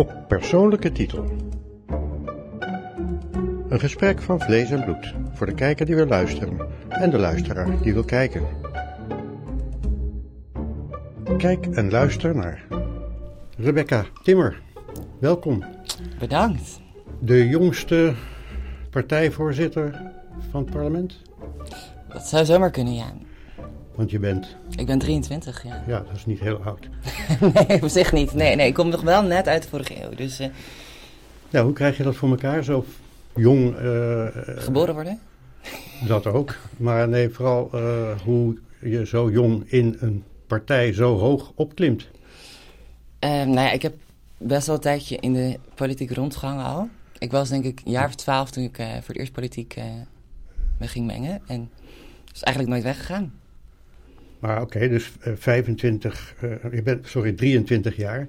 Op persoonlijke titel. Een gesprek van vlees en bloed voor de kijker die wil luisteren en de luisteraar die wil kijken. Kijk en luister naar Rebecca Timmer. Welkom. Bedankt. De jongste partijvoorzitter van het parlement? Dat zou zomaar kunnen, ja. Want je bent, Ik ben 23, ja. ja, dat is niet heel oud. nee, op zich niet. Nee, nee, ik kom nog wel net uit de vorige eeuw. Dus eh, Ja, hoe krijg je dat voor elkaar? Zo jong, eh, eh, geboren worden? dat ook. Maar nee, vooral hoe je zo jong in een partij zo hoog opklimt. Eh, nou ja, ik heb best wel een tijdje in de politiek rondgehangen al. Ik was denk ik een jaar of twaalf toen ik voor het eerst politiek me ging mengen. En is eigenlijk nooit weggegaan. Maar oké, dus eh, 25, eh, je bent, sorry, 23 jaar.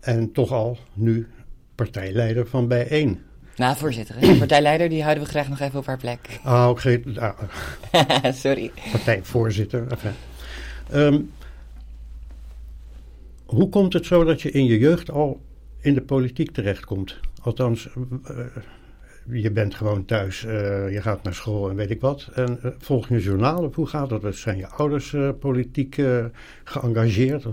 En toch al nu partijleider van Bijeen. Nou, voorzitter. hè. Partijleider, die houden we graag nog even op haar plek. Ah, oké, ah, Sorry. partijvoorzitter. Enfin. Ehm, hoe komt het zo dat je in je jeugd al in de politiek terechtkomt? Althans, eh, je bent gewoon thuis, eh, je gaat naar school en weet ik wat. En eh, volg je journaal of hoe gaat dat? Zijn je ouders eh, politiek geëngageerd?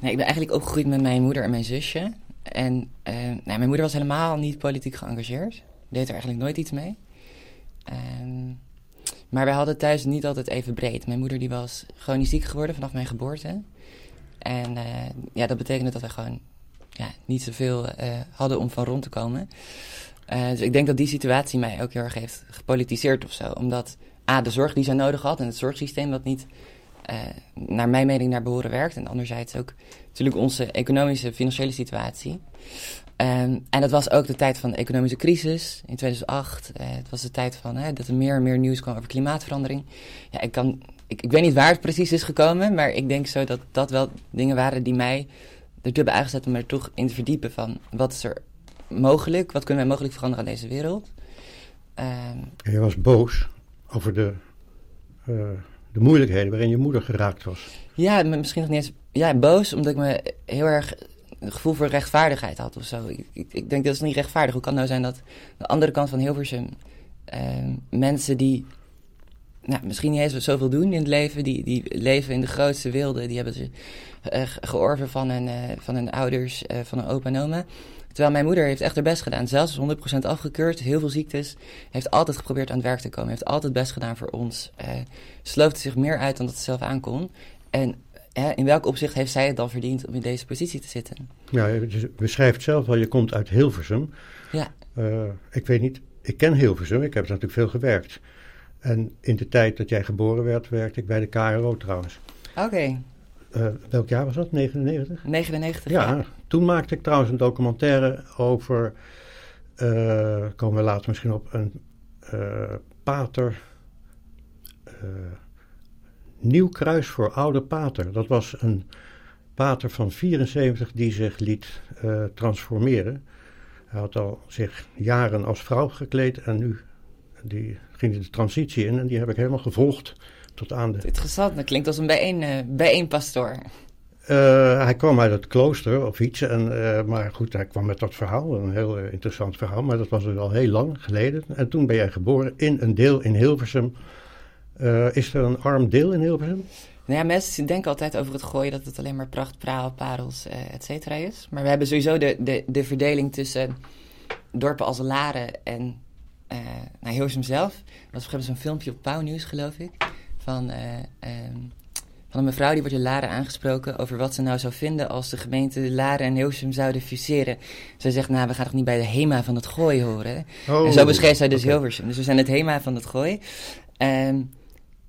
Nee, ik ben eigenlijk opgegroeid met mijn moeder en mijn zusje. En nou, mijn moeder was helemaal niet politiek geëngageerd. Deed er eigenlijk nooit iets mee. Ehm, maar wij hadden thuis niet altijd even breed. Mijn moeder die was chronisch ziek geworden vanaf mijn geboorte. En ja, dat betekende dat wij gewoon ja, niet zoveel eh hadden om van rond te komen. Eh, dus ik denk dat die situatie mij ook heel erg heeft gepolitiseerd of zo. Omdat A, de zorg die zij nodig had en het zorgsysteem wat niet eh, naar mijn mening naar behoren werkt. En anderzijds ook natuurlijk onze economische, financiële situatie. Ehm, en dat was ook de tijd van de economische crisis in 2008. Eh, het was de tijd van dat er meer en meer nieuws kwam over klimaatverandering. Ja, ik, kan, ik, ik weet niet waar het precies is gekomen, maar ik denk zo dat dat wel dingen waren die mij ertoe hebben aangezet om er toch in te verdiepen van wat is er mogelijk, wat kunnen wij mogelijk veranderen aan deze wereld. Ehm, Je was boos over de, eh, de moeilijkheden waarin je moeder geraakt was. Ja, misschien nog niet eens. Ja, boos, omdat ik me heel erg een gevoel voor rechtvaardigheid had of zo. Ik, ik, ik denk dat is niet rechtvaardig. Hoe kan het nou zijn dat de andere kant van Hilversum ehm, mensen die nou, misschien niet eens zoveel doen in het leven, die, die leven in de grootste wilde, die hebben ze eh, ge- georven van hun, eh, van hun ouders, van hun opa en oma. Terwijl mijn moeder heeft echt haar best gedaan. Zelfs 100% afgekeurd, heel veel ziektes. Heeft altijd geprobeerd aan het werk te komen. Heeft altijd het best gedaan voor ons. eh sloofde zich meer uit dan dat ze zelf aankon. En hè, in welk opzicht heeft zij het dan verdiend om in deze positie te zitten? Ja, je beschrijft zelf al, je komt uit Hilversum. Ja, Eh, ik weet niet, ik ken Hilversum, ik heb er natuurlijk veel gewerkt. En in de tijd dat jij geboren werd, werkte ik bij de KRO trouwens. oké. Eh, welk jaar was dat? 99? 99. Ja, toen maakte ik trouwens een documentaire over, eh, komen we later misschien op, een eh, pater, eh, Nieuw Kruis voor Oude Pater. Dat was een pater van 74 die zich liet transformeren. Hij had al zich jaren als vrouw gekleed en nu die ging hij de transitie in en die heb ik helemaal gevolgd tot aan de Interessant, dat klinkt als een bijeen, bijeenpastoor. Eh, hij kwam uit het klooster of iets, en, eh, maar goed, hij kwam met dat verhaal, een heel eh, interessant verhaal, maar dat was dus al heel lang geleden. En toen ben jij geboren in een deel in Hilversum. Is er een arm deel in Hilversum? Nou ja, mensen denken altijd over het gooien dat het alleen maar pracht, praal, parels, et cetera is. Maar we hebben sowieso de, de, de verdeling tussen dorpen als Laren en nou, Hilversum zelf. Er was op zo'n filmpje op Pauw Nieuws, geloof ik, van, eh, ehm, van een mevrouw die wordt in Laren aangesproken over wat ze nou zou vinden als de gemeente Laren en Hilversum zouden fuseren. Zij zegt, nou, we gaan toch niet bij de HEMA van het gooi horen. Oh, en zo beschreef zij dus oké. Hilversum. Dus we zijn het HEMA van het gooi. Ehm,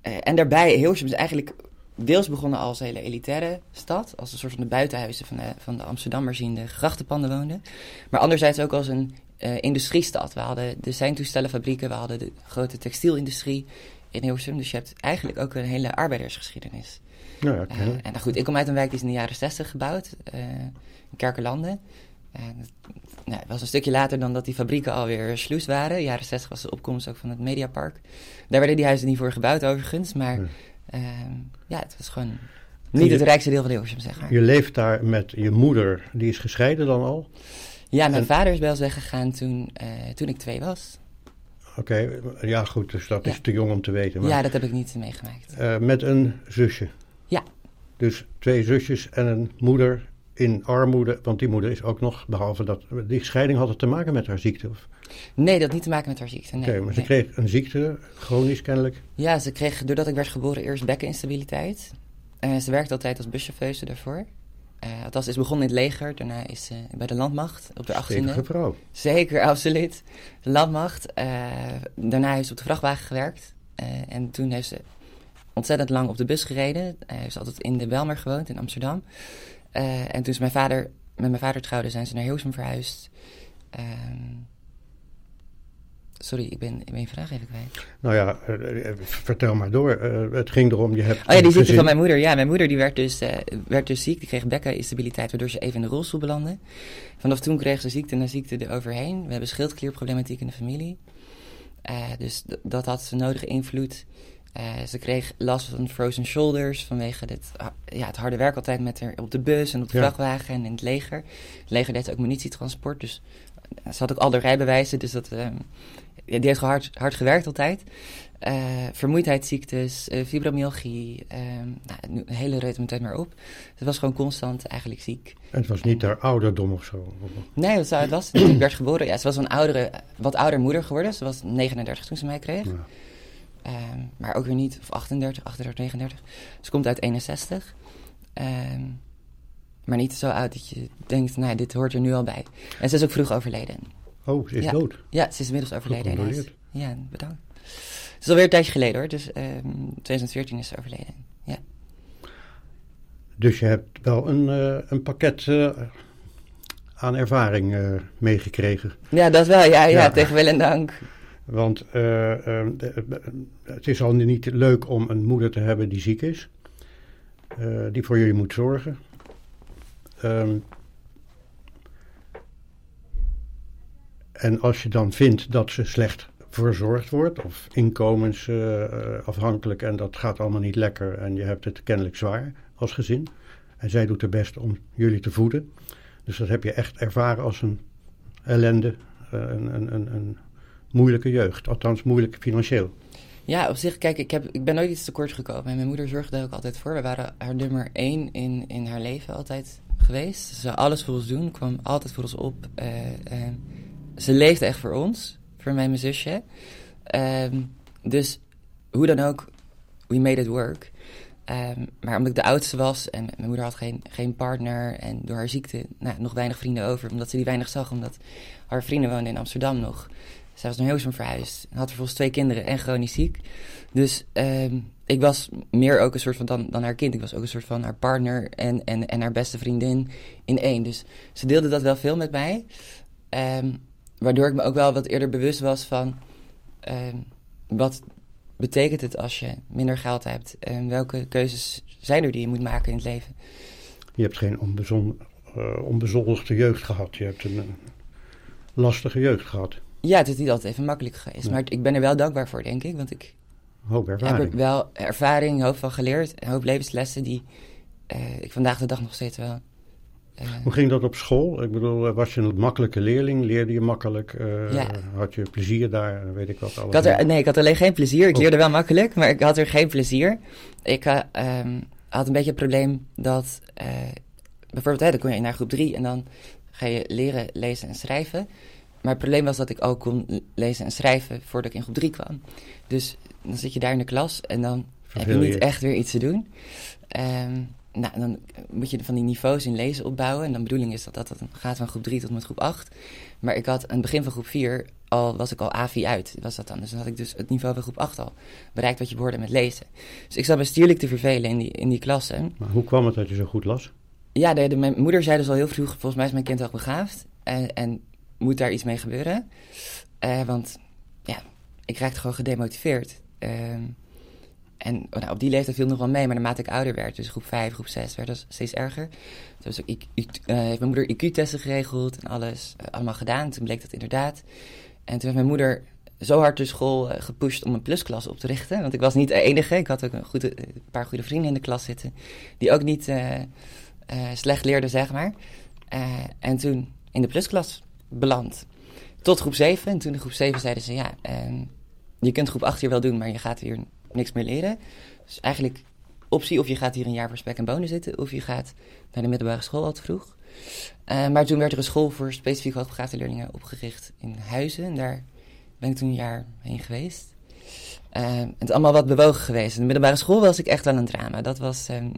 eh, en daarbij, Hilversum is eigenlijk deels begonnen als een hele elitaire stad. Als een soort van de buitenhuizen van de, van de Amsterdammers die in de grachtenpanden woonden. Maar anderzijds ook als een eh, industriestad. We hadden de seintoestellenfabrieken, we hadden de grote textielindustrie in Hilversum. Dus je hebt eigenlijk ook een hele arbeidersgeschiedenis. Nou ja, Eh, en nou goed, ik kom uit een wijk die is in de jaren 60 gebouwd, eh, in Kerkerlanden. Eh, dat nou, het was een stukje later dan dat die fabrieken alweer sluis waren. In de jaren 60 was de opkomst ook van het Mediapark. Daar werden die huizen niet voor gebouwd overigens, maar ehm, ja, het was gewoon... Niet je- het rijkste deel van Hilversum, zeg maar. Je leeft daar met je moeder, die is gescheiden dan al. Ja, mijn En- vader is bij ons weggegaan toen, toen ik twee was. Oké, ja goed, dus dat Ja. is te jong om te weten. Maar, Ja, dat heb ik niet meegemaakt. met een zusje. Dus twee zusjes en een moeder in armoede, want die moeder is ook nog, behalve dat, die scheiding had het te maken met haar ziekte. Of- Nee, dat had niet te maken met haar ziekte. Nee, Oké, maar ze nee. kreeg een ziekte, chronisch kennelijk. Ja, ze kreeg, doordat ik werd geboren, eerst bekkeninstabiliteit. Eh, ze werkte altijd als buschauffeuse daarvoor. Eh althans, is begonnen in het leger. Daarna is ze bij de landmacht op de 18e. Stevige vrouw. Zeker, absoluut. De landmacht. Eh, daarna heeft ze op de vrachtwagen gewerkt. En toen heeft ze ontzettend lang op de bus gereden. Hij heeft altijd in de Belmer gewoond, in Amsterdam. Eh, en toen ze mijn vader, met mijn vader trouwde, zijn ze naar Hilversum verhuisd. Ehm, sorry, ik ben, ik ben je vraag even kwijt. Nou ja, eh, eh, vertel maar door. Het ging erom, je hebt Oh ja, die ziekte van mijn moeder. Ja, mijn moeder die werd, dus, werd dus ziek. Die kreeg bekkeninstabiliteit, waardoor ze even in de rolstoel belandde. Vanaf toen kreeg ze ziekte na ziekte eroverheen. We hebben schildklierproblematiek in de familie. Dus dat had ze nodige invloed. Eh, ze kreeg last van frozen shoulders vanwege dit, ja, het harde werk altijd met haar op de bus en op de Ja. vrachtwagen en in het leger. Het leger deed ook munitietransport, dus eh, ze had ook al de rijbewijzen. Dus dat, ja, die heeft hard, hard gewerkt altijd. Eh, vermoeidheidsziektes, eh, fibromyalgie, nou, een hele reut meteen maar op. Ze was gewoon constant eigenlijk ziek. En het was niet haar ouderdom of zo. Nee, wat zou het was? Werd geboren. Ja, ze was een oudere, wat ouder moeder geworden. Ze was 39 toen ze mij kreeg. Ja. Ehm, maar ook weer niet, of 38, 38, 39. Ze komt uit 61. Ehm, maar niet zo oud dat je denkt, nou, dit hoort er nu al bij. En ze is ook vroeg overleden. Oh, ze is Ja. dood. Ja, ze is inmiddels overleden. Gecondoleerd. Ja, bedankt. Het is alweer een tijdje geleden hoor, dus ehm 2014 is ze overleden. Ja. Dus je hebt wel een, eh, een pakket eh, aan ervaring eh, meegekregen. ja, dat wel. Ja, ja, Ja. tegen wil en dank. Want eh, eh, de- eh, het is al niet leuk om een moeder te hebben die ziek is. eh, die voor jullie moet zorgen. Ehm, en als je dan vindt dat ze slecht verzorgd wordt, of inkomensafhankelijk en dat gaat allemaal niet lekker en je hebt het kennelijk zwaar als gezin. En zij doet haar best om jullie te voeden. Dus dat heb je echt ervaren als een ellende, eh, een, een, een moeilijke jeugd. Althans, moeilijk financieel. Ja, op zich, kijk, ik, heb, ik ben nooit iets tekort gekomen. En mijn moeder zorgde daar ook altijd voor. We waren haar nummer één in, in haar leven altijd geweest. Ze zou alles voor ons doen, kwam altijd voor ons op. Eh, eh, ze leefde echt voor ons, voor mij en mijn zusje. Ehm, dus hoe dan ook, we made it work. Ehm, maar omdat ik de oudste was en mijn moeder had geen, geen partner en door haar ziekte nou, nog weinig vrienden over, omdat ze die weinig zag, omdat haar vrienden woonden in Amsterdam nog. Zij was naar Hilversum verhuisd, had vervolgens twee kinderen en chronisch ziek. Dus ehm, ik was meer ook een soort van dan, dan haar kind. Ik was ook een soort van haar partner en, en, en haar beste vriendin in één. Dus ze deelde dat wel veel met mij. Ehm, waardoor ik me ook wel wat eerder bewust was van ehm, wat betekent het als je minder geld hebt en welke keuzes zijn er die je moet maken in het leven. Je hebt geen onbezon, onbezoldigde jeugd gehad. Je hebt een, eh, lastige jeugd gehad. Ja, het is niet altijd even makkelijk geweest, maar ik ben er wel dankbaar voor, denk ik. Want ik Hoop heb ervaring. er wel ervaring, hoop van geleerd, een hoop levenslessen die eh, ik vandaag de dag nog steeds wel. eh, Hoe ging dat op school? Ik bedoel, eh, was je een makkelijke leerling? Leerde je makkelijk? Ja. Had je plezier daar? Weet ik wat. Ik Alles had er, nee, ik had alleen geen plezier. Ik Oh. leerde wel makkelijk, maar ik had er geen plezier. Ik eh, ehm, had een beetje het probleem dat... bijvoorbeeld, hè, dan kon je naar groep 3 en dan ga je leren lezen en schrijven. Maar het probleem was dat ik ook kon lezen en schrijven voordat ik in groep 3 kwam. Dus dan zit je daar in de klas en dan heb je niet je. echt weer iets te doen. Ehm, nou, dan moet je van die niveaus in lezen opbouwen. En de bedoeling is dat dat gaat van groep 3 tot met groep 8. Maar ik had aan het begin van groep 4 al, was ik al A4 uit. Was dat dan. Dus dan had ik dus het niveau van groep 8 al bereikt wat je behoorde met lezen. Dus ik zat me stierlijk te vervelen in die, in die klasse. Maar hoe kwam het dat je zo goed las? Ja, de, de- mijn moeder zei dus al heel vroeg, volgens mij is mijn kind wel begaafd. En, en moet daar iets mee gebeuren. Eh, want ja, ik raakte gewoon gedemotiveerd. Ehm, en nou, op die leeftijd viel nog wel mee, maar naarmate ik ouder werd, dus groep 5, groep 6, werd dat steeds erger. Toen was ook, I- I- eh, heeft mijn moeder IQ-testen geregeld en alles, eh, allemaal gedaan. Toen bleek dat inderdaad. En toen heeft mijn moeder zo hard de school gepusht om een plusklas op te richten. Want ik was niet de enige. Ik had ook een, goede, een paar goede vrienden in de klas zitten. Die ook niet slecht leerden, zeg maar. en toen in de plusklas beland. Tot groep 7. En toen in groep 7 zeiden ze: Ja, ehm, je kunt groep 8 hier wel doen, maar je gaat hier niks meer leren. Dus eigenlijk optie of je gaat hier een jaar voor spek en bonen zitten, of je gaat naar de middelbare school al te vroeg. Uh, maar toen werd er een school voor specifiek hoogbegaafde leerlingen opgericht in Huizen. En daar ben ik toen een jaar heen geweest. Uh, het is allemaal wat bewogen geweest. In de middelbare school was ik echt wel een drama. Dat was... Um,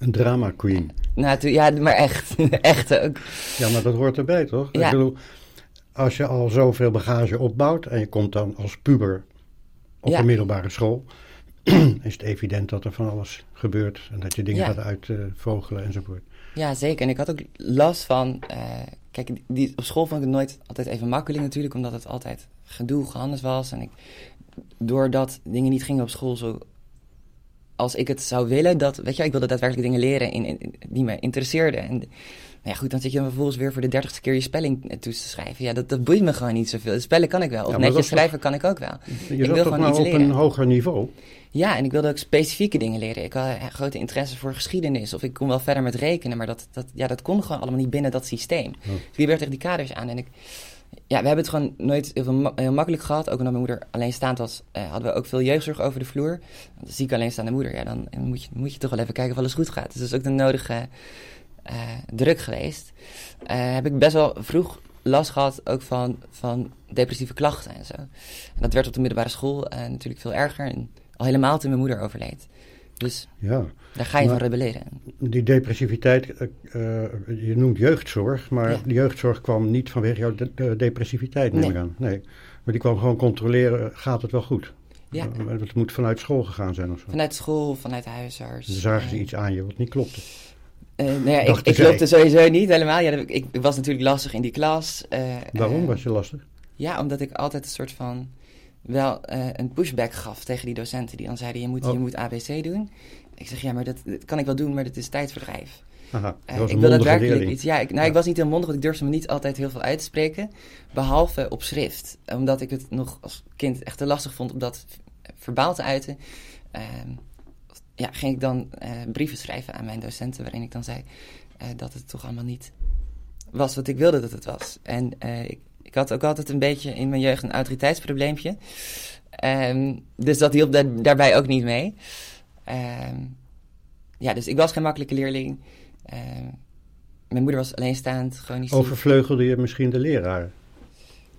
een drama queen. Nou, ja, maar echt. echt ook. Ja, maar dat hoort erbij, toch? Ja. Ik bedoel, als je al zoveel bagage opbouwt en je komt dan als puber op een middelbare school, is het evident dat er van alles gebeurt en dat je dingen gaat uitvogelen enzovoort. Ja, zeker. En ik had ook last van. Uh, kijk, die, op school vond ik het nooit altijd even makkelijk natuurlijk, omdat het altijd gedoe, gehandeld was. En ik, doordat dingen niet gingen op school zo als ik het zou willen, dat, weet je, ik wilde daadwerkelijk dingen leren in, in, die me interesseerden. En nou ja, goed, dan zit je dan vervolgens weer voor de dertigste keer je spelling toe te schrijven. Ja, dat, dat boeit me gewoon niet zoveel. Spellen kan ik wel. Of netjes schrijven kan ik ook wel. Je ik wil gewoon nou iets op leren. een hoger niveau? Ja, en ik wilde ook specifieke dingen leren. Ik had grote interesse voor geschiedenis. Of ik kon wel verder met rekenen. Maar dat, dat, ja, dat kon gewoon allemaal niet binnen dat systeem. Oh. Dus die werd tegen die kaders aan. En ik, ja, we hebben het gewoon nooit heel, makkelijk gehad. Ook omdat mijn moeder alleenstaand was, uh, hadden we ook veel jeugdzorg over de vloer. Want ziek alleenstaande moeder, ja, dan moet je, moet je toch wel even kijken of alles goed gaat. Dus dat is ook de nodige uh, druk geweest. Uh, heb ik best wel vroeg last gehad ook van, van depressieve klachten en zo. En dat werd op de middelbare school natuurlijk veel erger. En al helemaal toen mijn moeder overleed. Dus ja, daar ga je van rebelleren. Die depressiviteit, uh, je noemt jeugdzorg, maar ja. de jeugdzorg kwam niet vanwege jouw de, depressiviteit, neem nee. ik aan. Nee, maar die kwam gewoon controleren, gaat het wel goed? Ja. Het moet vanuit school gegaan zijn of zo? Vanuit school, vanuit huisarts. Dan zagen ze iets aan je wat niet klopte. Uh, nou ja, ik, ik klopte sowieso niet helemaal. Ja, ik, ik, was natuurlijk lastig in die klas. Waarom was je lastig? Ja, omdat ik altijd een soort van wel uh, een pushback gaf tegen die docenten die dan zeiden: je moet, oh. je moet ABC doen. Ik zeg ja, maar dat, dat, kan ik wel doen, maar dat is tijdverdrijf. Aha, uh, ik wil daadwerkelijk iets. Ja, ik, nou, ja. ik was niet heel mondig, want ik durfde me niet altijd heel veel uit te spreken. Behalve op schrift. Omdat ik het nog als kind echt te lastig vond om dat verbaal te uiten. Uh, ja, ging ik dan uh, brieven schrijven aan mijn docenten, waarin ik dan zei dat het toch allemaal niet was wat ik wilde dat het was. En ik ik had ook altijd een beetje in mijn jeugd een autoriteitsprobleempje. Um, dus dat hielp daar, daarbij ook niet mee. Um, ja, dus ik was geen makkelijke leerling. Um, mijn moeder was alleenstaand, chronisch Overvleugelde je misschien de leraar?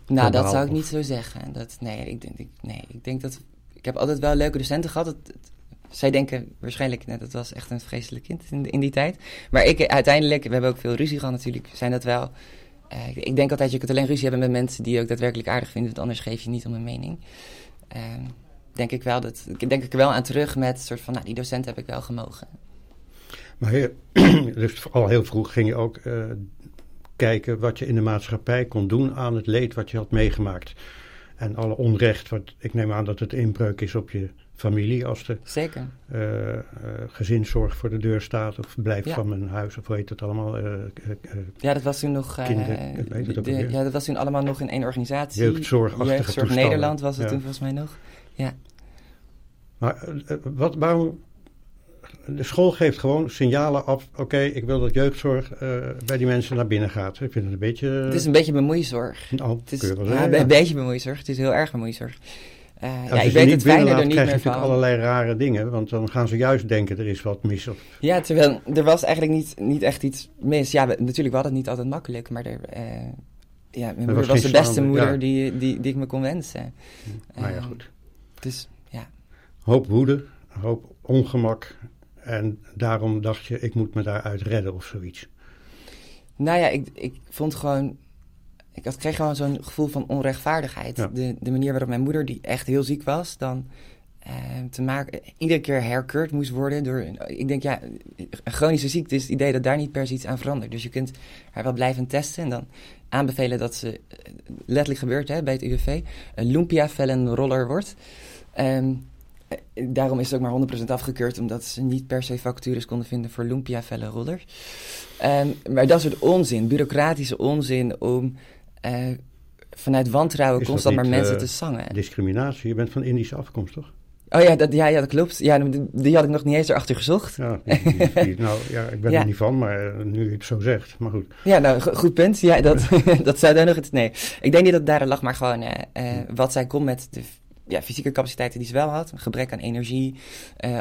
Nou, dat zou ik niet zo zeggen. Dat, nee, ik denk, ik, nee, ik denk dat... Ik heb altijd wel leuke docenten gehad. Zij denken waarschijnlijk, net, dat was echt een vreselijk kind in, in die tijd. Maar ik uiteindelijk, we hebben ook veel ruzie gehad natuurlijk, zijn dat wel uh, ik denk altijd, je kunt alleen ruzie hebben met mensen die je ook daadwerkelijk aardig vinden, want anders geef je niet om een mening. Uh, denk ik wel dat, denk ik er wel aan terug met een soort van, nou, die docent heb ik wel gemogen. Maar je, dus al heel vroeg ging je ook uh, kijken wat je in de maatschappij kon doen aan het leed wat je had meegemaakt. En alle onrecht, wat ik neem aan dat het inbreuk is op je familie als de Zeker. Uh, gezinszorg voor de deur staat of blijft van mijn huis of weet het allemaal. Uh, ja, dat was toen nog. de, ja, dat was toen allemaal nog in één organisatie. Jeugdzorg, Jeugdzorg Nederland was het toen volgens mij nog. Ja. Maar wat, waarom? De school geeft gewoon signalen af. Oké, ik wil dat jeugdzorg bij die mensen naar binnen gaat. Ik vind het een beetje. Het is een beetje bemoeizorg. Oh, het is, ja, ja, een beetje bemoeizorg. Het is heel erg bemoeizorg. Uh, ja, ik weet het fijne er niet meer van. allerlei rare dingen, want dan gaan ze juist denken er is wat mis. Of... Ja, terwijl er was eigenlijk niet, niet echt iets mis. Ja, we, natuurlijk we hadden het niet altijd makkelijk, maar er, uh, ja, mijn moeder was, was de beste moeder die, die, die ik me kon wensen. Nou ja, ehm, goed. Dus ja. Hoop woede, hoop ongemak en daarom dacht je ik moet me daaruit redden of zoiets. Nou ja, ik, ik vond gewoon ik had, kreeg gewoon zo'n gevoel van onrechtvaardigheid. De, de manier waarop mijn moeder, die echt heel ziek was, dan uh, te maken, iedere keer herkeurd moest worden door. Ik denk, ja, een chronische ziekte is het idee dat daar niet per se iets aan verandert. Dus je kunt haar wel blijven testen en dan aanbevelen dat ze, eh, letterlijk gebeurt hè, bij het UWV, een Lumpia-vellenroller wordt. Um, daarom is het ook maar 100% afgekeurd, omdat ze niet per se vacatures konden vinden voor Lumpia-vellenrollers. Um, maar dat soort onzin, bureaucratische onzin om uh, vanuit wantrouwen Is dat constant maar mensen eh, te zangen. Discriminatie, je bent van Indische afkomst, toch? Oh ja dat, ja, ja, dat klopt. Ja, die, die had ik nog niet eens erachter gezocht. Ja, nou ja, ik ben Ja. er niet van, maar eh, nu je het zo zegt. Maar goed, Ja, nou, go- goed punt. Ja, dat, dat zou daar nog iets... Nee, ik denk niet dat het daar lag, maar gewoon eh, wat zij kon met de ja, fysieke capaciteiten die ze wel had. Gebrek aan energie,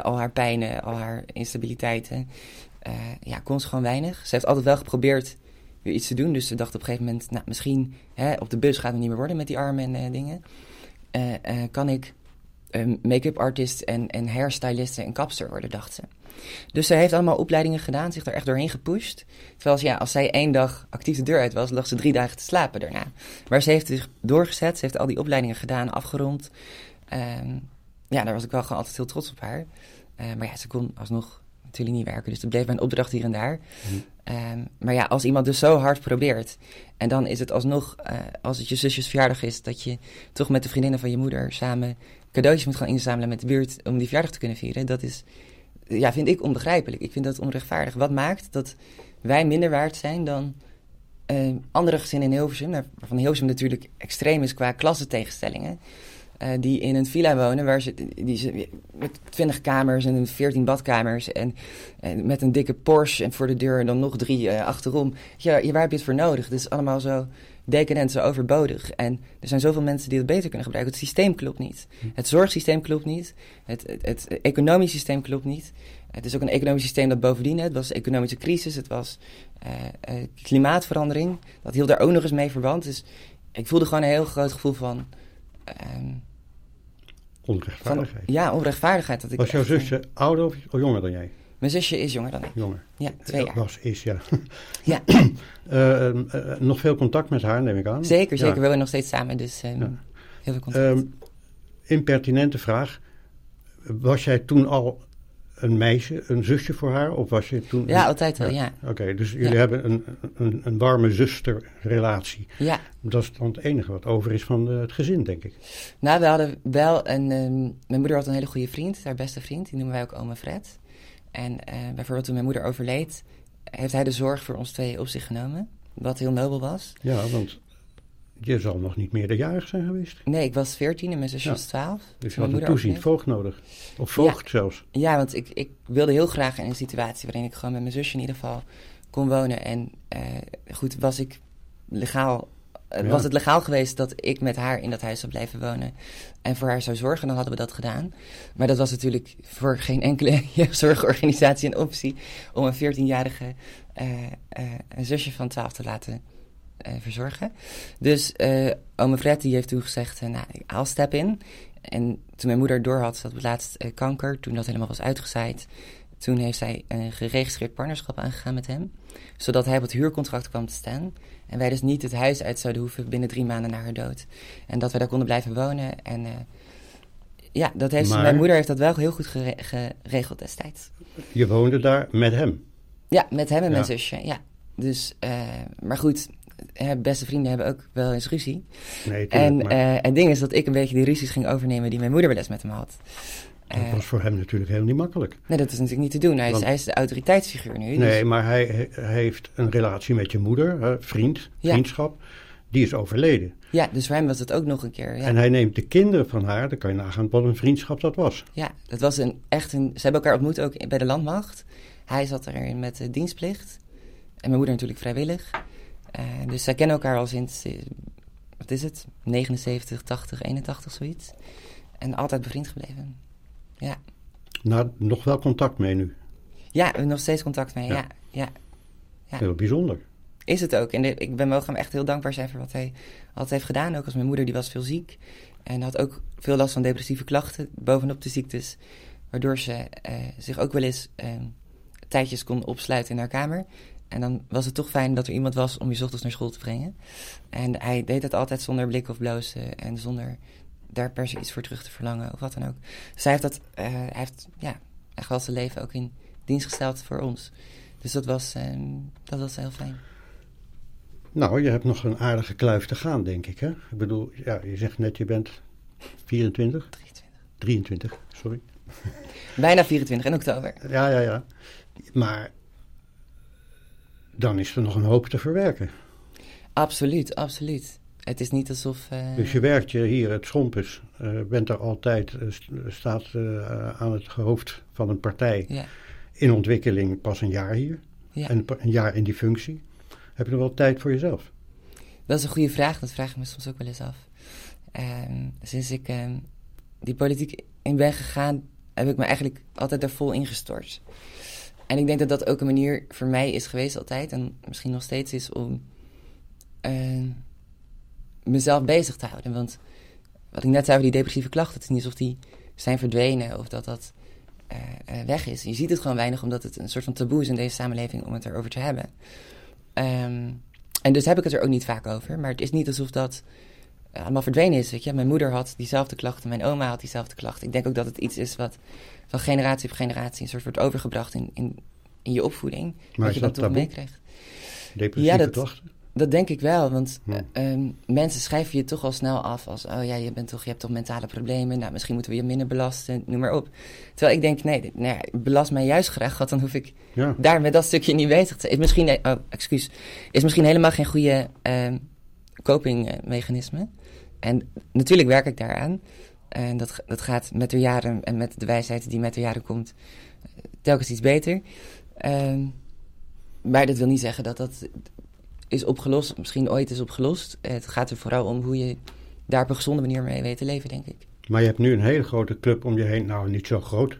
al haar pijnen, al haar instabiliteiten. ja, kon ze gewoon weinig. Ze heeft altijd wel geprobeerd iets te doen. Dus ze dacht op een gegeven moment, nou, misschien hè, op de bus gaat het niet meer worden met die armen en eh, dingen. Eh, eh, kan ik make-up artist en, en hairstylist en kapster worden, dacht ze. Dus ze heeft allemaal opleidingen gedaan, zich er echt doorheen gepusht. Terwijl ze, ja, als zij één dag actief de deur uit was, lag ze drie dagen te slapen daarna. Maar ze heeft zich doorgezet, ze heeft al die opleidingen gedaan, afgerond. Ehm, ja, daar was ik wel gewoon altijd heel trots op haar. Maar ja, ze kon alsnog natuurlijk niet werken, dus er bleef mijn opdracht hier en daar. Ehm, maar ja, als iemand dus zo hard probeert en dan is het alsnog, eh, als het je zusjes verjaardag is, dat je toch met de vriendinnen van je moeder samen cadeautjes moet gaan inzamelen met de buurt om die verjaardag te kunnen vieren, dat is, ja, vind ik onbegrijpelijk. Ik vind dat onrechtvaardig. Wat maakt dat wij minder waard zijn dan eh, andere gezinnen in Hilversum, waarvan Hilversum natuurlijk extreem is qua klassentegenstellingen, eh, die in een villa wonen waar ze, die ze met 20 kamers en 14 badkamers en, en met een dikke Porsche en voor de deur en dan nog drie eh, achterom. Ja, waar heb je het voor nodig? Het is allemaal zo decadent, zo overbodig. En er zijn zoveel mensen die het beter kunnen gebruiken. Het systeem klopt niet. Het zorgsysteem klopt niet. Het, het, het economisch systeem klopt niet. Het is ook een economisch systeem dat bovendien, het was economische crisis, het was eh, klimaatverandering. Dat hield daar ook nog eens mee verband. Dus ik voelde gewoon een heel groot gevoel van, ehm, van onrechtvaardigheid. ja, onrechtvaardigheid. Dat ik Was jouw echt, eh, zusje ouder of jonger dan jij? Mijn zusje is jonger dan ik. Jonger. Ja, twee jaar. Was, is, ja. Ja. Eh, eh, eh, nog veel contact met haar, neem ik aan. Zeker, zeker. Ja. We wonen nog steeds samen, dus ehm, Ja. heel veel contact. Ehm, impertinente vraag. Was jij toen al een meisje, een zusje voor haar? Of was je toen... ja, altijd wel, ja. Oké, dus jullie Ja. hebben een, een, een warme zusterrelatie. Ja, Dat is dan het enige wat over is van eh, het gezin, denk ik. nou, we hadden wel een... ehm, mijn moeder had een hele goede vriend, haar beste vriend. Die noemen wij ook oma Fred. En eh, bijvoorbeeld toen mijn moeder overleed... heeft hij de zorg voor ons twee op zich genomen. Wat heel nobel was. Ja, want je zal nog niet meerderjarig zijn geweest. Nee, ik was 14 en mijn zusje Ja. was 12. Dus je had een toeziend voogd nodig. Of voogd zelfs. Ja, want ik, ik wilde heel graag in een situatie waarin ik gewoon met mijn zusje in ieder geval kon wonen. En eh, goed, was ik legaal. eh, Ja. Was het legaal geweest dat ik met haar in dat huis zou blijven wonen en voor haar zou zorgen, dan hadden we dat gedaan. Maar dat was natuurlijk voor geen enkele zorgorganisatie een optie om een 14-jarige eh, een zusje van 12 te laten verzorgen. Dus eh ome Fred die heeft toen gezegd, eh, nou, I'll step in. En toen mijn moeder doorhad, ze had het laatst eh, kanker, toen dat helemaal was uitgezaaid. Toen heeft zij een geregistreerd partnerschap aangegaan met hem. Zodat hij op het huurcontract kwam te staan. En wij dus niet het huis uit zouden hoeven binnen drie maanden na haar dood. En dat wij daar konden blijven wonen. En eh, ja, dat heeft, Maar- mijn moeder heeft dat wel heel goed gere- geregeld destijds. Je woonde daar met hem. Ja, met hem en mijn zusje, ja. Dus, eh, maar goed, eh, beste vrienden hebben ook wel eens ruzie. Nee, En maar eh, het ding is dat ik een beetje die ruzies ging overnemen die mijn moeder wel eens met hem had. dat Eh, was voor hem natuurlijk heel niet makkelijk. nee, dat is natuurlijk niet te doen. Hij is, hij is de autoriteitsfiguur nu. Nee, dus- maar hij, hij heeft een relatie met je moeder, vriend, Ja. vriendschap. Die is overleden. ja, dus voor hem was het ook nog een keer. Ja, En hij neemt de kinderen van haar, dan kan je nagaan wat een vriendschap dat was. ja dat was een, echt een... Ze hebben elkaar ontmoet ook bij de landmacht. Hij zat erin met dienstplicht. En mijn moeder natuurlijk vrijwillig. Eh, dus zij kennen elkaar al sinds, eh, wat is het? 79, 80, 81, zoiets. En altijd bevriend gebleven. Ja. Nou, nog wel contact mee nu. Ja, nog steeds contact mee. Ja. Ja, ja. Ja. Heel bijzonder. Is het ook. En de- ik ben mogen hem echt heel dankbaar zijn voor wat hij altijd heeft gedaan. Ook als mijn moeder, die was veel ziek. En had ook veel last van depressieve klachten, bovenop de ziektes. Waardoor ze eh, zich ook wel eens eh, tijdjes kon opsluiten in haar kamer. En dan was het toch fijn dat er iemand was om je ochtends naar school te brengen. En hij deed het altijd zonder blik of blozen en zonder daar per se iets voor terug te verlangen of wat dan ook. Dus hij heeft, dat, eh, hij heeft ja, echt wel zijn leven ook in dienst gesteld voor ons. Dus dat was, eh, dat was heel fijn. Nou, je hebt nog een aardige kluif te gaan, denk ik. Hè? Ik bedoel, ja, je zegt net je bent 24, 23. 23, sorry. Bijna 24 in oktober. Ja, ja, ja. Maar dan is er nog een hoop te verwerken. Absoluut, absoluut. het is niet alsof... eh, Dus je werkt je hier, het Schompus, eh, bent er altijd, eh, st- staat aan het hoofd van een partij Ja, in ontwikkeling pas een jaar hier. ja. En een jaar in die functie. Heb je nog wel tijd voor jezelf? Dat is een goede vraag, dat vraag ik me soms ook wel eens af. Ehm, sinds ik ehm, die politiek in ben gegaan, heb ik me eigenlijk altijd daar vol ingestort. En ik denk dat dat ook een manier voor mij is geweest altijd, en misschien nog steeds is, om ehm, mezelf bezig te houden. Want wat ik net zei over die depressieve klachten, het is niet alsof die zijn verdwenen of dat dat eh, eh, weg is. Je ziet het gewoon weinig, omdat het een soort van taboe is in deze samenleving om het erover te hebben. Ehm, en dus heb ik het er ook niet vaak over. Maar het is niet alsof dat eh, allemaal verdwenen is. Weet je? Mijn moeder had diezelfde klachten, mijn oma had diezelfde klachten. Ik denk ook dat het iets is wat van generatie op generatie een soort wordt overgebracht in, in, in je opvoeding. Maar is je dat toch meekrijgt. Depressieve Ja, dat- klachten? Dat denk ik wel, want Ja. eh, ehm, mensen schrijven je toch al snel af als... oh ja, je, bent toch, je hebt toch mentale problemen, nou, misschien moeten we je minder belasten, noem maar op. Terwijl ik denk, nee, nou ja, belast mij juist graag, want dan hoef ik Ja. daar met dat stukje niet bezig te zijn. Is misschien, oh, excuus, is misschien helemaal geen goede ehm copingmechanisme. En natuurlijk werk ik daaraan. En dat, dat gaat met de jaren en met de wijsheid die met de jaren komt, eh, telkens iets beter. Ehm, maar dat wil niet zeggen dat dat is opgelost, misschien ooit is opgelost. Het gaat er vooral om hoe je daar op een gezonde manier mee weet te leven, denk ik. Maar je hebt nu een hele grote club om je heen. Nou, niet zo groot,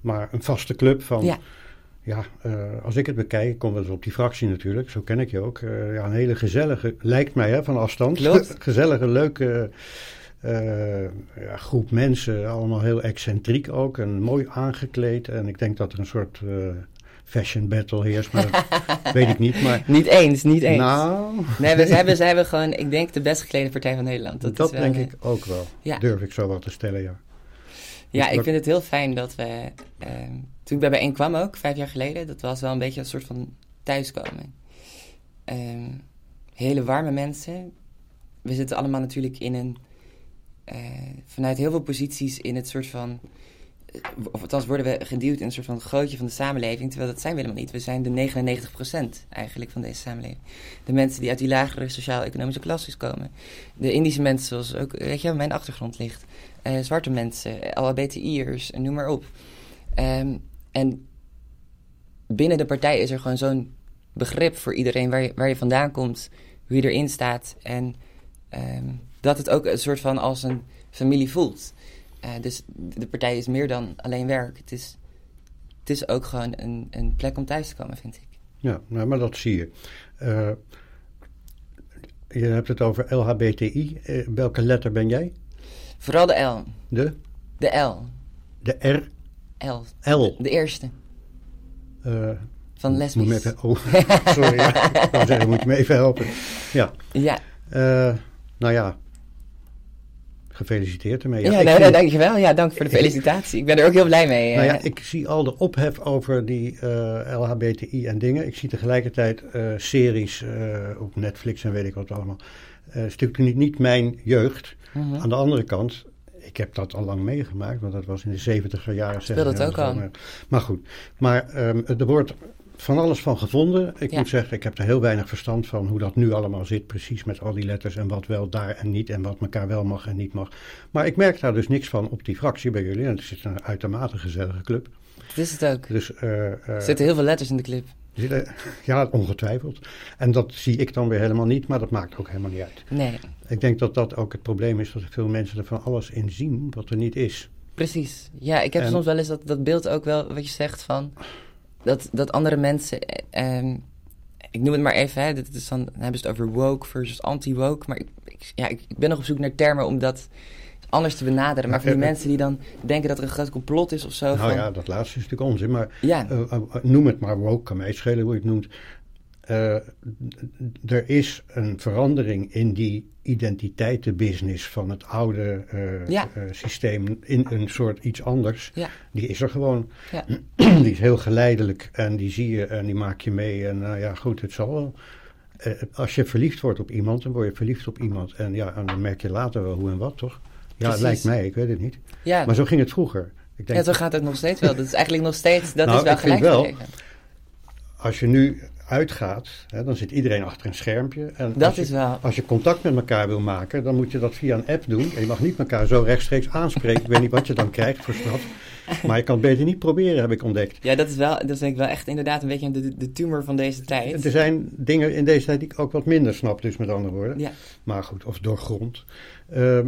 maar een vaste club van... Ja. Ja, eh, als ik het bekijk, ik kom wel eens op die fractie natuurlijk, zo ken ik je ook. eh, ja, een hele gezellige, lijkt mij hè, van afstand, gezellige, leuke eh, ja, groep mensen. Allemaal heel excentriek ook en mooi aangekleed. En ik denk dat er een soort fashion battle heerst, maar dat weet ik niet. Maar Niet eens, niet eens. nou, Nee, we, ze, hebben, ze hebben gewoon, ik denk, de best geklede partij van Nederland. Dat, wel, denk ik ook wel. ja. Durf ik zo wel te stellen, ja. Ja, ik Wat- vind het heel fijn dat we... toen ik bij bijeen kwam ook, vijf jaar geleden... dat was wel een beetje een soort van thuiskomen. Ehm, hele warme mensen. We zitten allemaal natuurlijk in een... eh, vanuit heel veel posities in het soort van... eh, Of althans worden we geduwd in een soort van gootje van de samenleving... terwijl dat zijn we helemaal niet. We zijn de 99% eigenlijk van deze samenleving. De mensen die uit die lagere sociaal-economische klasses komen. De Indische mensen zoals ook, weet je, waar mijn achtergrond ligt eh, zwarte mensen, LHBTI'ers, noem maar op. Ehm, en binnen de partij is er gewoon zo'n begrip voor iedereen waar je, waar je vandaan komt, hoe je erin staat. En ehm, dat het ook een soort van als een familie voelt. Eh, dus de partij is meer dan alleen werk. Het is, het is ook gewoon een, een plek om thuis te komen, vind ik. Ja, nou, maar dat zie je. Eh, je hebt het over LHBTI. Eh, welke letter ben jij? Vooral de L. De? De L. De R? L. L. De eerste. Eh, Van lesbisch. oh, sorry. Ja. Ik wou zeggen, moet je me even helpen. Ja. Ja, Eh, nou ja. Gefeliciteerd ermee. ja, nee, zie- nee, dankjewel. Ja, dank voor de felicitatie. Ik ben er ook heel blij mee. Nou ja, eh. ik zie al de ophef over die LHBTI en dingen. Ik zie tegelijkertijd series op Netflix en weet ik wat allemaal. Eh is natuurlijk niet, niet mijn jeugd. Mhm. Aan de andere kant, ik heb dat al lang meegemaakt, want dat was in de 70 jaren. Speelde het 60 ook al. Maar, goed, maar ehm, er wordt van alles van gevonden. Ik Ja. moet zeggen, ik heb er heel weinig verstand van hoe dat nu allemaal zit, precies met al die letters en wat wel daar en niet en wat elkaar wel mag en niet mag. Maar ik merk daar dus niks van op die fractie bij jullie. En het is een uitermate gezellige club. Dat is het ook. Dus, eh, eh, Er zitten heel veel letters in de clip. Ja, ongetwijfeld. En dat zie ik dan weer helemaal niet, maar dat maakt ook helemaal niet uit. Nee, Ik denk dat dat ook het probleem is, dat veel mensen er van alles in zien wat er niet is. precies. Ja, ik heb En- soms wel eens dat, dat beeld ook wel, wat je zegt van... Dat, dat andere mensen... eh, ehm, ik noem het maar even, hè, dit is dan, dan hebben ze het over woke versus anti-woke. Maar ik, ik, ja, ik, ik ben nog op zoek naar termen om dat anders te benaderen. Maar voor die eh, mensen die dan denken dat er een groot complot is of zo. nou van, ja, dat laatste is natuurlijk onzin, maar ja, eh, eh, noem het maar woke, kan mij schelen hoe je het noemt. Eh, er is een verandering in die identiteitenbusiness van het oude eh, Ja. eh, systeem in een soort iets anders. Ja. Die is er gewoon. Ja. Die is heel geleidelijk en die zie je en die maak je mee. En nou ja, goed, het zal wel. Eh, als je verliefd wordt op iemand, dan word je verliefd op iemand. En ja, en dan merk je later wel hoe en wat, toch? Ja, Precies. het lijkt mij, ik weet het niet. ja. Maar zo ging het vroeger. Ik denk, ja, zo gaat het nog steeds wel. Dat is eigenlijk nog steeds, dat Nou, is wel vind gelijk wel- als je nu uitgaat, hè, dan zit iedereen achter een schermpje. En Dat als je, is wel. Als je contact met elkaar wil maken, dan moet je dat via een app doen. En je mag niet elkaar zo rechtstreeks aanspreken. Ik weet niet wat je dan krijgt voor straf. Maar je kan het beter niet proberen, heb ik ontdekt. Ja, dat is wel, dat denk ik wel echt inderdaad een beetje de, de tumor van deze tijd. Er zijn dingen in deze tijd die ik ook wat minder snap, dus met andere woorden. Ja. Maar goed, of doorgrond. Ehm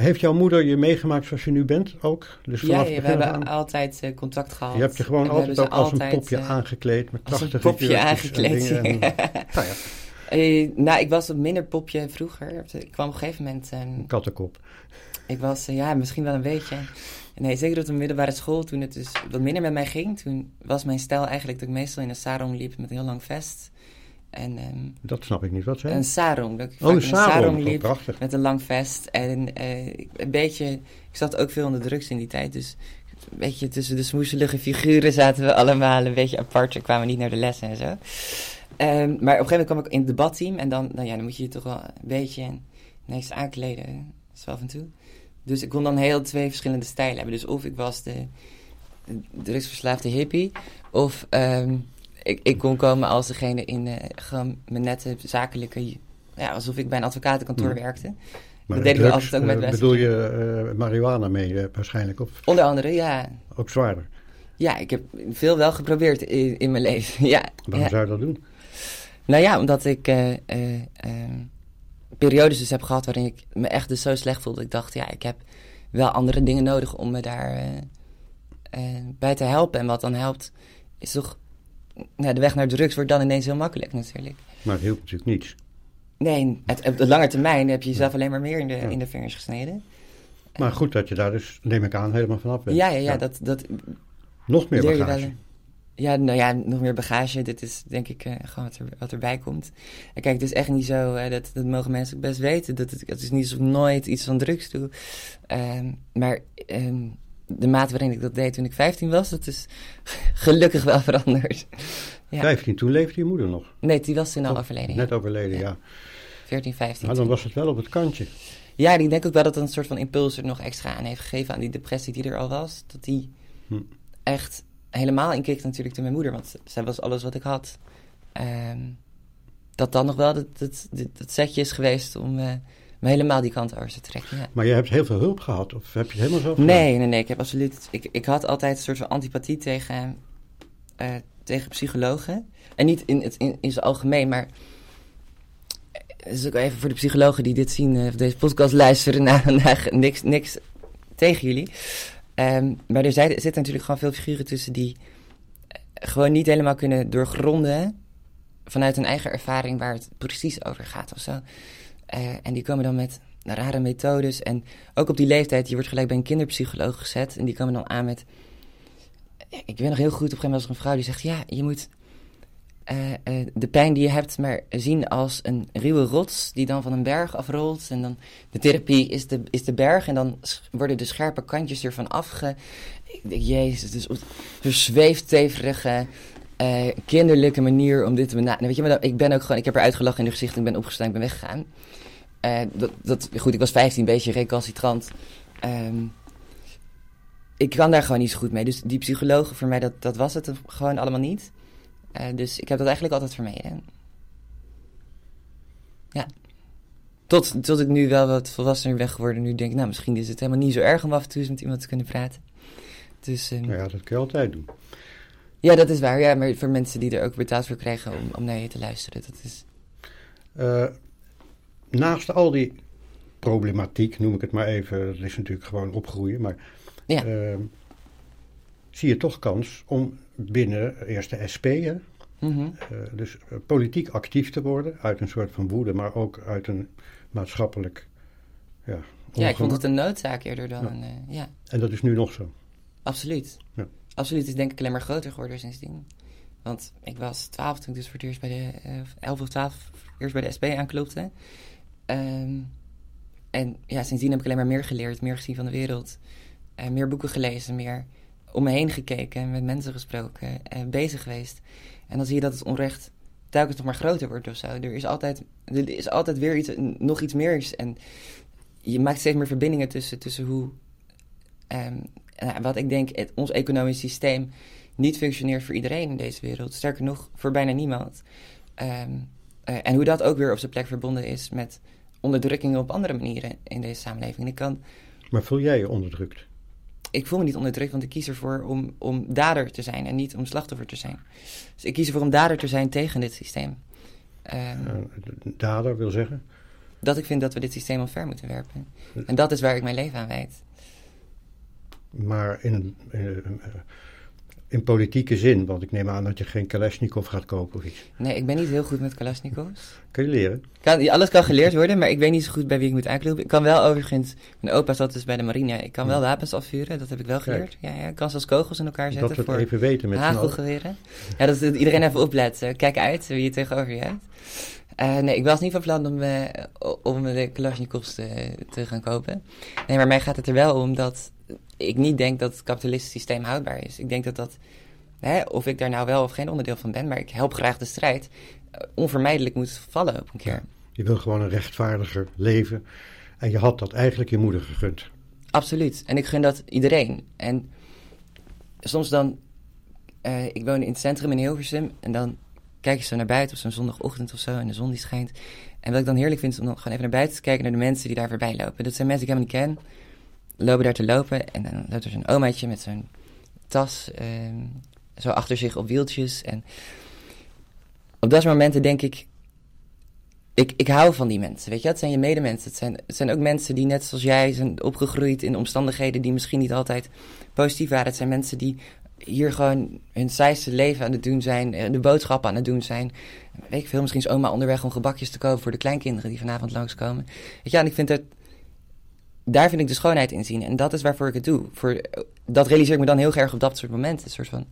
heeft jouw moeder je meegemaakt zoals je nu bent ook? Dus Ja, vanaf ja, het we hebben aan? altijd eh, contact gehad. Je hebt je gewoon altijd ook als een popje eh, aangekleed met Als een popje en aangekleed. En, nou ja, Eh, nou, ik was een minder popje vroeger. Ik kwam op een gegeven moment... ehm, een kattenkop. ik was, ja, misschien wel een beetje... Nee, zeker op de middelbare school, toen het dus wat minder met mij ging. Toen was mijn stijl eigenlijk dat ik meestal in een sarong liep met een heel lang vest. En ehm, Dat snap ik niet. Wat zei een sarong. Dat ik Oh, een sarong. Oh, liep. prachtig. Met een lang vest. En eh, een beetje. Ik zat ook veel onder drugs in die tijd. Dus een beetje tussen de smoezelige figuren zaten we allemaal een beetje apart. We kwamen niet naar de lessen en zo. Ehm, maar op een gegeven moment kwam ik in het debatteam. En dan, nou ja, dan moet je je toch wel een beetje niks aankleden. Dat is wel af en toe. Dus ik kon dan heel twee verschillende stijlen hebben. Dus of ik was de, de drugsverslaafde hippie. Of ehm, ik, ik kon komen als degene in eh, gewoon mijn nette zakelijke... Ja, alsof ik bij een advocatenkantoor Hmm. werkte. Maar dat we drugs, altijd ook met eh, Wesley. Bedoel je eh, marihuana mee waarschijnlijk? Of Onder andere, ja. ook zwaarder? Ja, ik heb veel wel geprobeerd in, in mijn leven. ja, Waarom ja. zou je dat doen? Nou ja, omdat ik ehm, periodes dus heb gehad waarin ik me echt dus zo slecht voelde. Ik dacht, ja, ik heb wel andere dingen nodig om me daar bij te helpen. En wat dan helpt, is toch... Nou, de weg naar drugs wordt dan ineens heel makkelijk natuurlijk. Maar het hielp natuurlijk niets. Nee, het, op de lange termijn heb je jezelf alleen maar meer in de, Ja. in de vingers gesneden. Maar goed dat je daar dus, neem ik aan, helemaal vanaf bent. Ja, ja, ja, dat, dat Nog meer bagage. wel. Ja, nou ja, nog meer bagage. Dit is denk ik eh, gewoon wat, er, wat erbij komt. En kijk, het is echt niet zo, eh, dat, dat mogen mensen ook best weten. Dat het, het is niet alsof ik nooit iets van drugs doe. Ehm, maar ehm, de mate waarin ik dat deed toen ik 15 was, dat is gelukkig wel veranderd. Ja. 15, toen leefde je moeder nog. Nee, die was toen al overleden. Net ja. overleden, ja. 14, 15. Maar dan was het wel op het kantje. Ja, ik denk ook wel dat het een soort van impuls er nog extra aan heeft gegeven aan die depressie die er al was. Dat die Hm. echt helemaal inkikte natuurlijk toen mijn moeder, want zij was alles wat ik had. Ehm, dat dan nog wel dat, dat, dat, dat setje is geweest om eh, me helemaal die kant over te trekken. Ja. Maar je hebt heel veel hulp gehad, of heb je het helemaal gedaan? Nee, nee, nee, ik heb absoluut... Ik, ik had altijd een soort van antipathie tegen, eh, tegen psychologen. En niet in, het, in, in zijn algemeen, maar... Het is ook even voor de psychologen die dit zien, eh, of deze podcast luisteren na vandaag, niks, niks tegen jullie. Ehm, maar er, zitten natuurlijk gewoon veel figuren tussen die gewoon niet helemaal kunnen doorgronden vanuit hun eigen ervaring waar het precies over gaat of zo. Eh, en die komen dan met rare methodes. En ook op die leeftijd, je wordt gelijk bij een kinderpsycholoog gezet. En die komen dan aan met... Ik weet nog heel goed, op een gegeven moment was er een vrouw die zegt... Ja, je moet eh, eh, de pijn die je hebt maar zien als een ruwe rots... die dan van een berg afrolt. En dan de therapie is de, is de berg. En dan worden de scherpe kantjes ervan afge... Jezus, dus zo'n zweefteverige... eh, kinderlijke manier om dit te benaderen. Weet je, maar ik ben ook gewoon, ik heb er uitgelachen in de gezicht, ik ben opgestaan, ik ben weggegaan. Eh, dat, dat, goed, ik was 15, een beetje recalcitrant. Ehm, ik kan daar gewoon niet zo goed mee. Dus die psychologen, voor mij, dat, dat was het gewoon allemaal niet. Eh, dus ik heb dat eigenlijk altijd vermeden. Ja. Tot, tot ik nu wel wat volwassener ben geworden. Nu denk ik, nou, misschien is het helemaal niet zo erg om af en toe eens met iemand te kunnen praten. Dus ehm, ja, dat kun je altijd doen. ja, dat is waar. Ja, maar voor mensen die er ook betaald voor krijgen om, om naar je te luisteren, dat is... Eh, naast al die problematiek, noem ik het maar even, dat is natuurlijk gewoon opgroeien, maar Ja. eh, zie je toch kans om binnen eerst de SP, hè, Mhm. eh, dus eh, politiek actief te worden, uit een soort van woede, maar ook uit een maatschappelijk ja, Ja, ik vond het een noodzaak eerder dan Ja. een... eh, ja. En dat is nu nog zo. Absoluut. Ja. Absoluut. Het is denk ik alleen maar groter geworden sindsdien. Want ik was 12 toen ik dus voor het eerst bij de... eh 11 of 12 eerst bij de SP aanklopte. Ehm, en ja, sindsdien heb ik alleen maar meer geleerd, meer gezien van de wereld. eh, meer boeken gelezen, meer om me heen gekeken, met mensen gesproken, eh, bezig geweest. En dan zie je dat het onrecht telkens nog maar groter wordt of zo. Er is altijd, er is altijd weer iets, nog iets meer. En je maakt steeds meer verbindingen tussen, tussen hoe... ehm, nou, wat ik denk, het, ons economisch systeem niet functioneert voor iedereen in deze wereld. Sterker nog, voor bijna niemand. Ehm, eh, en hoe dat ook weer op zijn plek verbonden is met onderdrukkingen op andere manieren in deze samenleving. ik kan, maar voel jij je onderdrukt? Ik voel me niet onderdrukt, want ik kies ervoor om, om dader te zijn en niet om slachtoffer te zijn. Dus ik kies ervoor om dader te zijn tegen dit systeem. Um, dader wil zeggen? Dat ik vind dat we dit systeem omver moeten werpen. En dat is waar ik mijn leven aan wijd. Maar in, in, in politieke zin, want ik neem aan dat je geen Kalashnikov gaat kopen of iets. Nee, ik ben niet heel goed met Kalashnikovs. Kun je leren? Kan, alles kan geleerd worden, maar ik weet niet zo goed bij wie ik moet aankloppen. Ik kan wel overigens, mijn opa zat dus bij de marine, ik kan wel wapens afvuren, dat heb ik wel geleerd. Ja, ja, ik kan zelfs kogels in elkaar zetten dat we het even weten met hagelgeweren. Ja, dat iedereen even opletten. Kijk uit wie je tegenover je hebt. Uh, nee, ik was niet van plan om, uh, om de Kalashnikovs te, te gaan kopen. Nee, maar mij gaat het er wel om dat ik niet denk dat het kapitalistische systeem houdbaar is. Ik denk dat dat, hè, of ik daar nou wel of geen onderdeel van ben, maar ik help graag de strijd, eh, onvermijdelijk moet vallen op een keer. je wil gewoon een rechtvaardiger leven en je had dat eigenlijk je moeder gegund. Absoluut. En ik gun dat iedereen. En soms dan, uh, ik woon in het centrum in Hilversum en dan kijk je zo naar buiten op zo'n zondagochtend of zo en de zon die schijnt. En wat ik dan heerlijk vind is om dan gewoon even naar buiten te kijken naar de mensen die daar voorbij lopen. Dat zijn mensen die ik helemaal niet ken lopen daar te lopen en dan loopt er zo'n omaatje met zo'n tas ehm, zo achter zich op wieltjes. En op dat momenten denk ik, ik, ik hou van die mensen, weet je. Het zijn je medemensen. Het zijn, het zijn ook mensen die net zoals jij zijn opgegroeid in omstandigheden die misschien niet altijd positief waren. Het zijn mensen die hier gewoon hun saaiste leven aan het doen zijn, eh, de boodschappen aan het doen zijn. Weet ik veel, misschien is oma onderweg om gebakjes te kopen voor de kleinkinderen die vanavond langskomen. Weet je, en ik vind het daar vind ik de schoonheid in zien. En dat is waarvoor ik het doe. Voor, dat realiseer ik me dan heel erg op dat soort momenten. Een soort van,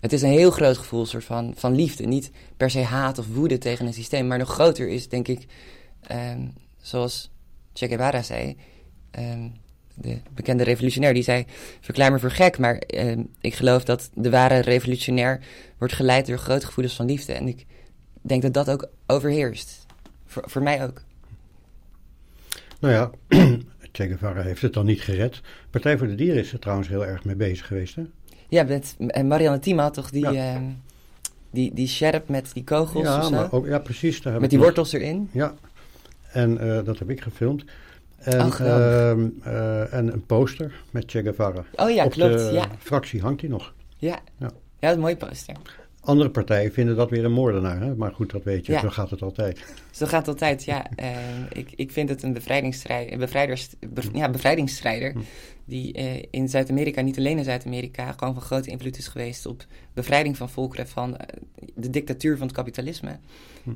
het is een heel groot gevoel soort van, van liefde. Niet per se haat of woede tegen een systeem. Maar nog groter is, denk ik, um, zoals Che Guevara zei... Um, de bekende revolutionair, die zei... verklaar me voor gek, maar um, ik geloof dat de ware revolutionair... wordt geleid door grote gevoelens van liefde. En ik denk dat dat ook overheerst. Voor, voor mij ook. Nou ja, Che Guevara heeft het dan niet gered. Partij voor de Dieren is er trouwens heel erg mee bezig geweest, hè? Ja, met Marianne Thima toch, die, ja. uh, die, die sjerp met die kogels ja, maar ook, ja, precies. Daar met die wortels erin? Ja, en uh, dat heb ik gefilmd. En, oh, uh, en een poster met Che Guevara. Oh ja, Op klopt. de ja. fractie hangt hij nog. Ja. ja, ja. dat is een mooie poster. Andere partijen vinden dat weer een moordenaar, hè? maar goed, dat weet je, zo gaat het altijd. Zo gaat het altijd, ja. Uh, ik, ik vind het een, bevrijdingsstrijd, een bevrijders, ja, bevrijdingsstrijder... Hm. die uh, in Zuid-Amerika, niet alleen in Zuid-Amerika... gewoon van grote invloed is geweest op bevrijding van volkeren... van uh, de dictatuur van het kapitalisme. Hm.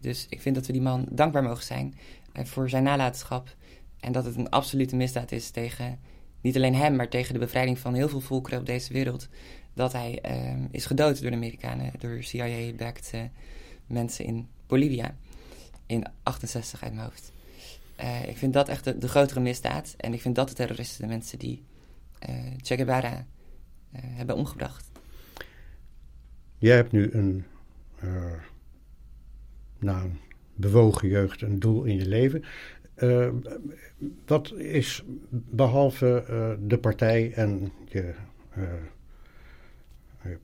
dus ik vind dat we die man dankbaar mogen zijn voor zijn nalatenschap... en dat het een absolute misdaad is tegen niet alleen hem... maar tegen de bevrijding van heel veel volkeren op deze wereld dat hij uh, is gedood door de Amerikanen, door CIA-backed uh, mensen in Bolivia. In 68 uit mijn hoofd. Uh, ik vind dat echt de, grotere misdaad. En ik vind dat de terroristen de mensen die uh, Che Guevara hebben omgebracht. Jij hebt nu een, nou, een bewogen jeugd, een doel in je leven. wat is behalve de partij en je eh,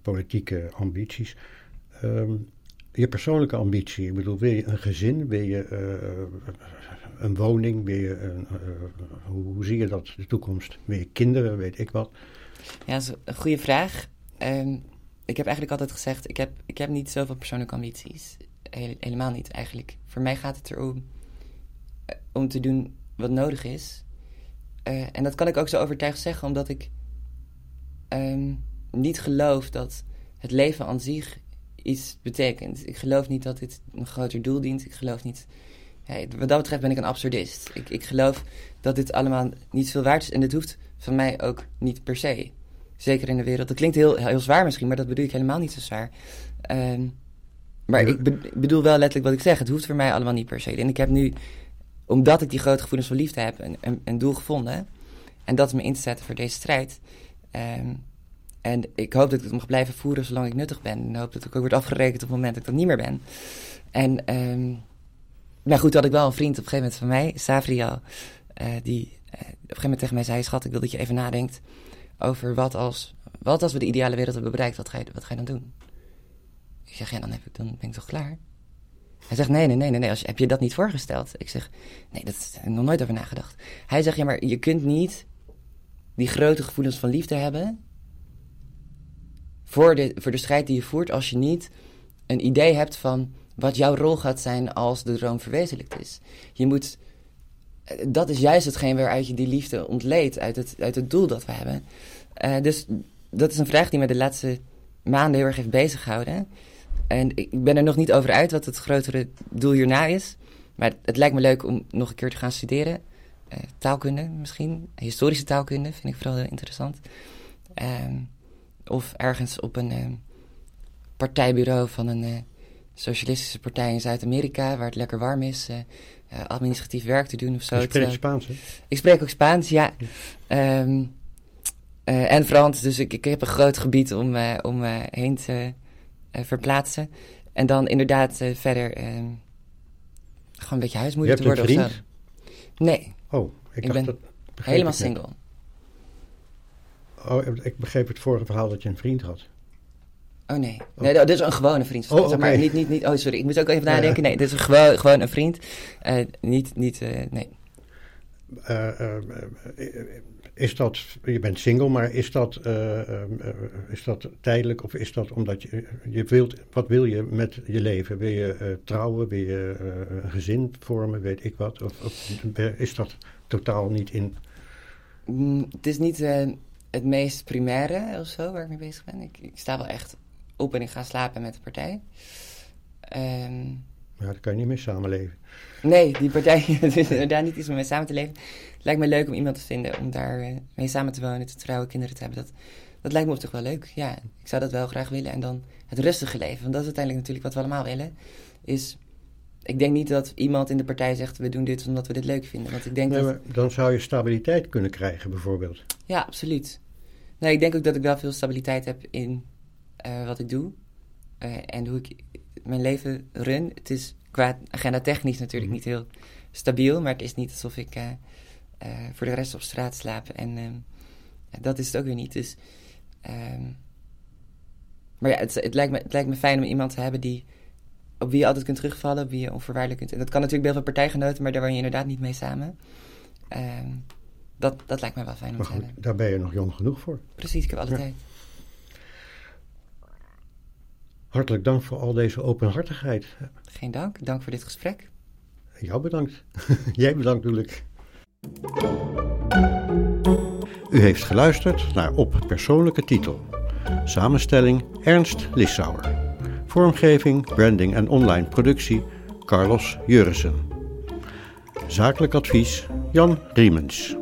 politieke ambities. Ehm, je persoonlijke ambitie, ik bedoel, wil je een gezin, wil je uh, een woning, wil je een, uh, hoe, zie je dat, de toekomst? Wil je kinderen, weet ik wat? Ja, dat is een goede vraag. Um, ik heb eigenlijk altijd gezegd, ik heb, ik heb niet zoveel persoonlijke ambities. helemaal niet eigenlijk. Voor mij gaat het erom om te doen wat nodig is. En dat kan ik ook zo overtuigd zeggen, omdat ik... Um, niet geloof dat het leven aan zich iets betekent. Ik geloof niet dat dit een groter doel dient. Ik geloof niet. wat dat betreft ben ik een absurdist. Ik, ik geloof dat dit allemaal niet veel waard is. En dit hoeft van mij ook niet per se. Zeker in de wereld. Dat klinkt heel, heel zwaar misschien, maar dat bedoel ik helemaal niet zo zwaar. Um, maar ik, bedoel wel letterlijk wat ik zeg. Het hoeft voor mij allemaal niet per se. En ik heb nu, omdat ik die grote gevoelens van liefde heb, een, een, een doel gevonden. En dat is me in te zetten voor deze strijd. Um, en ik hoop dat ik het mag blijven voeren zolang ik nuttig ben. En hoop dat ik ook word afgerekend op het moment dat ik dat niet meer ben. En um, nou goed, had ik wel een vriend op een gegeven moment van mij, Savriel, uh, die uh, op een gegeven moment tegen mij zei: Schat, ik wil dat je even nadenkt over wat als, wat als we de ideale wereld hebben bereikt, wat ga je, wat ga je dan doen? Ik zeg, ja, dan, heb ik, dan ben ik toch klaar? Hij zegt, nee, nee, nee, nee, nee. Als, heb je dat niet voorgesteld? Ik zeg, nee, dat heb ik nog nooit over nagedacht. Hij zegt, ja, maar je kunt niet die grote gevoelens van liefde hebben... voor de, voor de strijd die je voert als je niet een idee hebt van wat jouw rol gaat zijn als de droom verwezenlijkt is. Je moet, dat is juist hetgeen waaruit je die liefde ontleedt, uit het, uit het doel dat we hebben. Uh, dus dat is een vraag die me de laatste maanden heel erg heeft bezighouden. En ik ben er nog niet over uit wat het grotere doel hierna is. Maar het lijkt me leuk om nog een keer te gaan studeren. Uh, taalkunde misschien. Historische taalkunde vind ik vooral heel interessant. Uh, of ergens op een uh, partijbureau van een socialistische partij in Zuid-Amerika, waar het lekker warm is, administratief werk te doen of zo. Je spreekt Spaans, hè? Ik spreek ook Spaans, ja. Um, en Frans, dus ik, ik heb een groot gebied om, om heen te verplaatsen. En dan inderdaad verder uh, gewoon een beetje huismoeder te worden. Je hebt een vriend? Nee. Oh, ik, ik ben dat, helemaal single. Oh, ik begreep het vorige verhaal dat je een vriend had. Oh nee. Oh. Nee, dat is een gewone vriend. Oh, zeg maar, niet, niet, niet, oh, sorry. Ik moet ook even nadenken. Nee, dit is gewoon, gewoon een vriend. Uh, niet, niet, uh, nee. Uh, is dat, je bent single, maar is dat, is dat tijdelijk of is dat omdat je, je wilt, wat wil je met je leven? Wil je trouwen, wil je een gezin vormen, weet ik wat? Of, of is dat totaal niet in? Mm, het is niet het meest primaire of zo waar ik mee bezig ben. Ik, ik, sta wel echt op en ik ga slapen met de partij. Um, ja, daar kan je niet mee samenleven. Nee, die partij, is inderdaad niet iets om mee samen te leven. Het lijkt me leuk om iemand te vinden, om daar uh, mee samen te wonen, te trouwen, kinderen te hebben. Dat, dat lijkt me op zich wel leuk. Ja, ik zou dat wel graag willen. En dan het rustige leven, want dat is uiteindelijk natuurlijk wat we allemaal willen. Is, ik denk niet dat iemand in de partij zegt, we doen dit omdat we dit leuk vinden. Want ik denk nee, dat... maar dan zou je stabiliteit kunnen krijgen, bijvoorbeeld. Ja, absoluut. Nee, ik denk ook dat ik wel veel stabiliteit heb in uh, wat ik doe. Uh, en hoe ik mijn leven run. Het is qua agenda technisch natuurlijk niet heel stabiel, maar het is niet alsof ik uh, uh, voor de rest op straat slaap. En uh, dat is het ook weer niet. Dus, um, maar ja, het, het, lijkt me, het lijkt me fijn om iemand te hebben die, op wie je altijd kunt terugvallen, op wie je onvoorwaardelijk kunt. En dat kan natuurlijk bij veel partijgenoten, maar daar woon je inderdaad niet mee samen. Um, dat, dat lijkt me wel fijn om maar te goed, hebben. Daar ben je nog jong genoeg voor. Precies, ik heb alle Ja. tijd. Hartelijk dank voor al deze openhartigheid. Geen dank. Dank voor dit gesprek. Jou bedankt. Jij bedankt natuurlijk. U heeft geluisterd naar Op Persoonlijke Titel. Samenstelling Ernst Lissauer. Vormgeving, branding en online productie Carlos Jurissen. Zakelijk advies Jan Riemens.